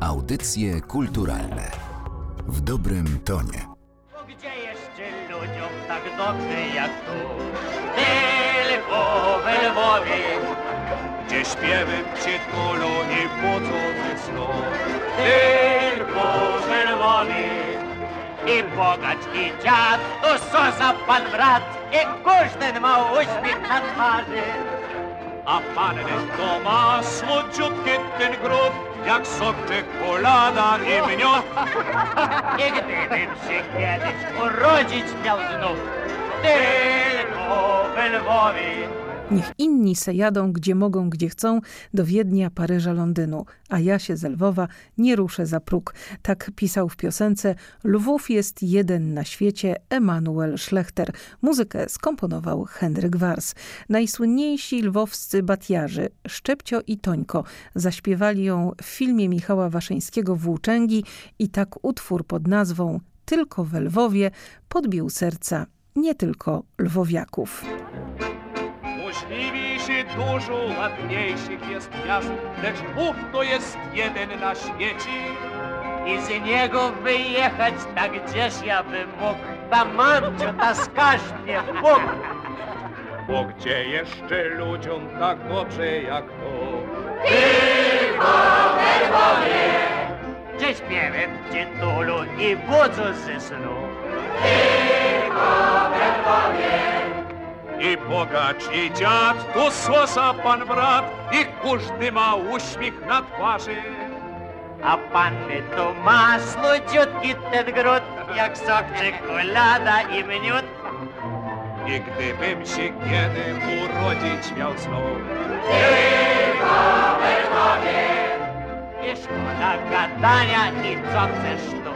Audycje kulturalne w dobrym tonie. Gdzie jeszcze ludziom tak dobrze jak tu? Tylko we Lwowie, gdzie śpiewem przytulą i budzą ze snu. tylko we Lwowie. I bogacz, i dziad, to co za pan brat, i każdy ma uśmiech na twarzy. A panny to ma słodziutki ten grób, jak sok czekolada i miód. I gdybym się kiedyś urodzić miał znów, tylko we Lwowie. Niech inni se jadą, gdzie mogą, gdzie chcą, do Wiednia, Paryża, Londynu, a ja się z Lwowa nie ruszę za próg. Tak pisał w piosence Lwów jest jeden na świecie Emanuel Schlechter. Muzykę skomponował Henryk Wars. Najsłynniejsi lwowscy batiarzy Szczepcio i Tońko zaśpiewali ją w filmie Michała Waszyńskiego Włóczęgi i tak utwór pod nazwą Tylko we Lwowie podbił serca nie tylko lwowiaków. Możliwiejszy dużo ładniejszych jest miast, lecz Lwów to jest jeden na świecie. I z niego wyjechać tak gdzieś ja bym mógł, ta mamcio, ta skaż mnie w bok. Bo gdzie jeszcze ludziom tak dobrze jak to? Gdzie śpiewem tytulu i budzą ze snu. I bogacz, i dziad, tu sosa pan brat, i każdy ma uśmiech na twarzy. A panny to ma słodziutki ten gród, jak sok czekolada i miód. I gdybym się kiedy urodzić miał znów, I szkoda gadania i co chcesz tu.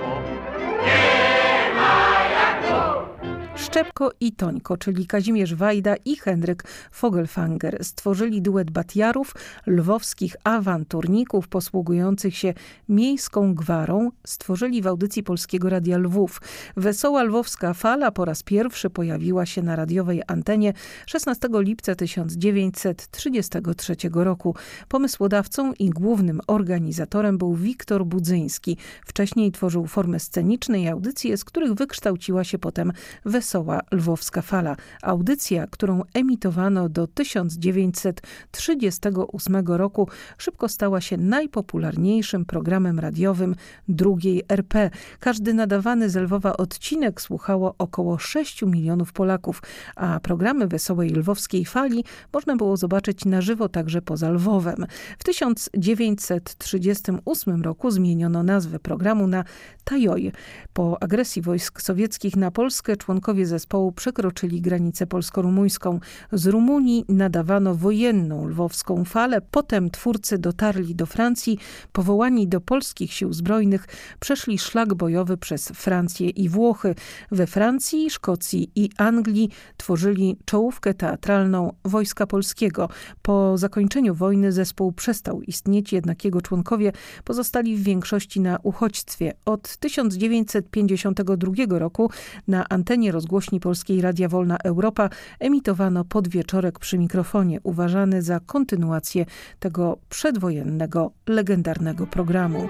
Szczepko i Tońko, czyli Kazimierz Wajda i Henryk Fogelfanger stworzyli duet batiarów, lwowskich awanturników posługujących się miejską gwarą, stworzyli w audycji Polskiego Radia Lwów. Wesoła lwowska fala po raz pierwszy pojawiła się na radiowej antenie 16 lipca 1933 roku. Pomysłodawcą i głównym organizatorem był Wiktor Budzyński. Wcześniej tworzył formę scenicznej audycje, z których wykształciła się potem Wesoła Lwowska Fala. Audycja, którą emitowano do 1938 roku, szybko stała się najpopularniejszym programem radiowym drugiej RP. Każdy nadawany z Lwowa odcinek słuchało około 6 milionów Polaków, a programy Wesołej Lwowskiej Fali można było zobaczyć na żywo także poza Lwowem. W 1938 roku zmieniono nazwę programu na Tajoj. Po agresji wojsk sowieckich na Polskę członkowie zespołu przekroczyli granicę polsko-rumuńską. Z Rumunii nadawano wojenną lwowską falę. Potem twórcy dotarli do Francji. Powołani do polskich sił zbrojnych przeszli szlak bojowy przez Francję i Włochy. We Francji, Szkocji i Anglii tworzyli czołówkę teatralną Wojska Polskiego. Po zakończeniu wojny zespół przestał istnieć, jednak jego członkowie pozostali w większości na uchodźstwie. Od 1952 roku na antenie rozgłośni Polskiej Radia Wolna Europa emitowano podwieczorek przy mikrofonie, uważany za kontynuację tego przedwojennego, legendarnego programu.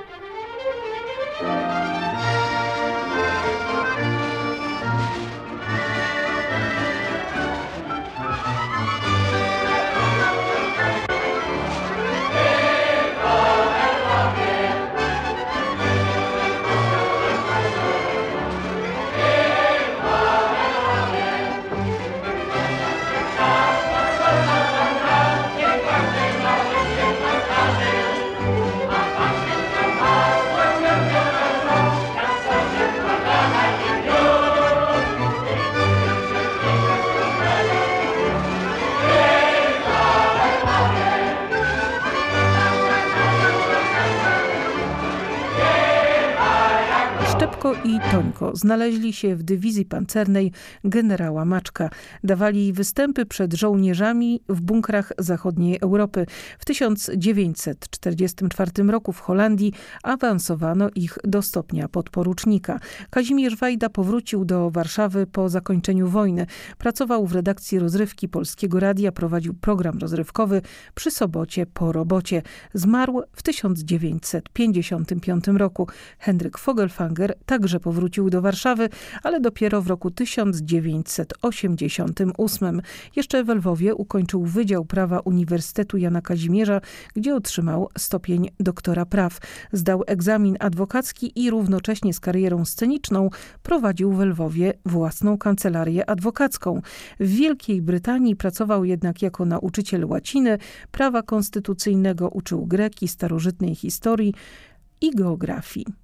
I Tońko znaleźli się w dywizji pancernej generała Maczka. Dawali występy przed żołnierzami w bunkrach zachodniej Europy. W 1944 roku w Holandii awansowano ich do stopnia podporucznika. Kazimierz Wajda powrócił do Warszawy po zakończeniu wojny. Pracował w redakcji rozrywki Polskiego Radia, prowadził program rozrywkowy przy sobocie po robocie. Zmarł w 1955 roku. Henryk Fogelfanger także powrócił do Warszawy, ale dopiero w roku 1988. Jeszcze w Lwowie ukończył Wydział Prawa Uniwersytetu Jana Kazimierza, gdzie otrzymał stopień doktora praw. Zdał egzamin adwokacki i równocześnie z karierą sceniczną prowadził w Lwowie własną kancelarię adwokacką. W Wielkiej Brytanii pracował jednak jako nauczyciel łaciny, prawa konstytucyjnego, uczył greki, starożytnej historii i geografii.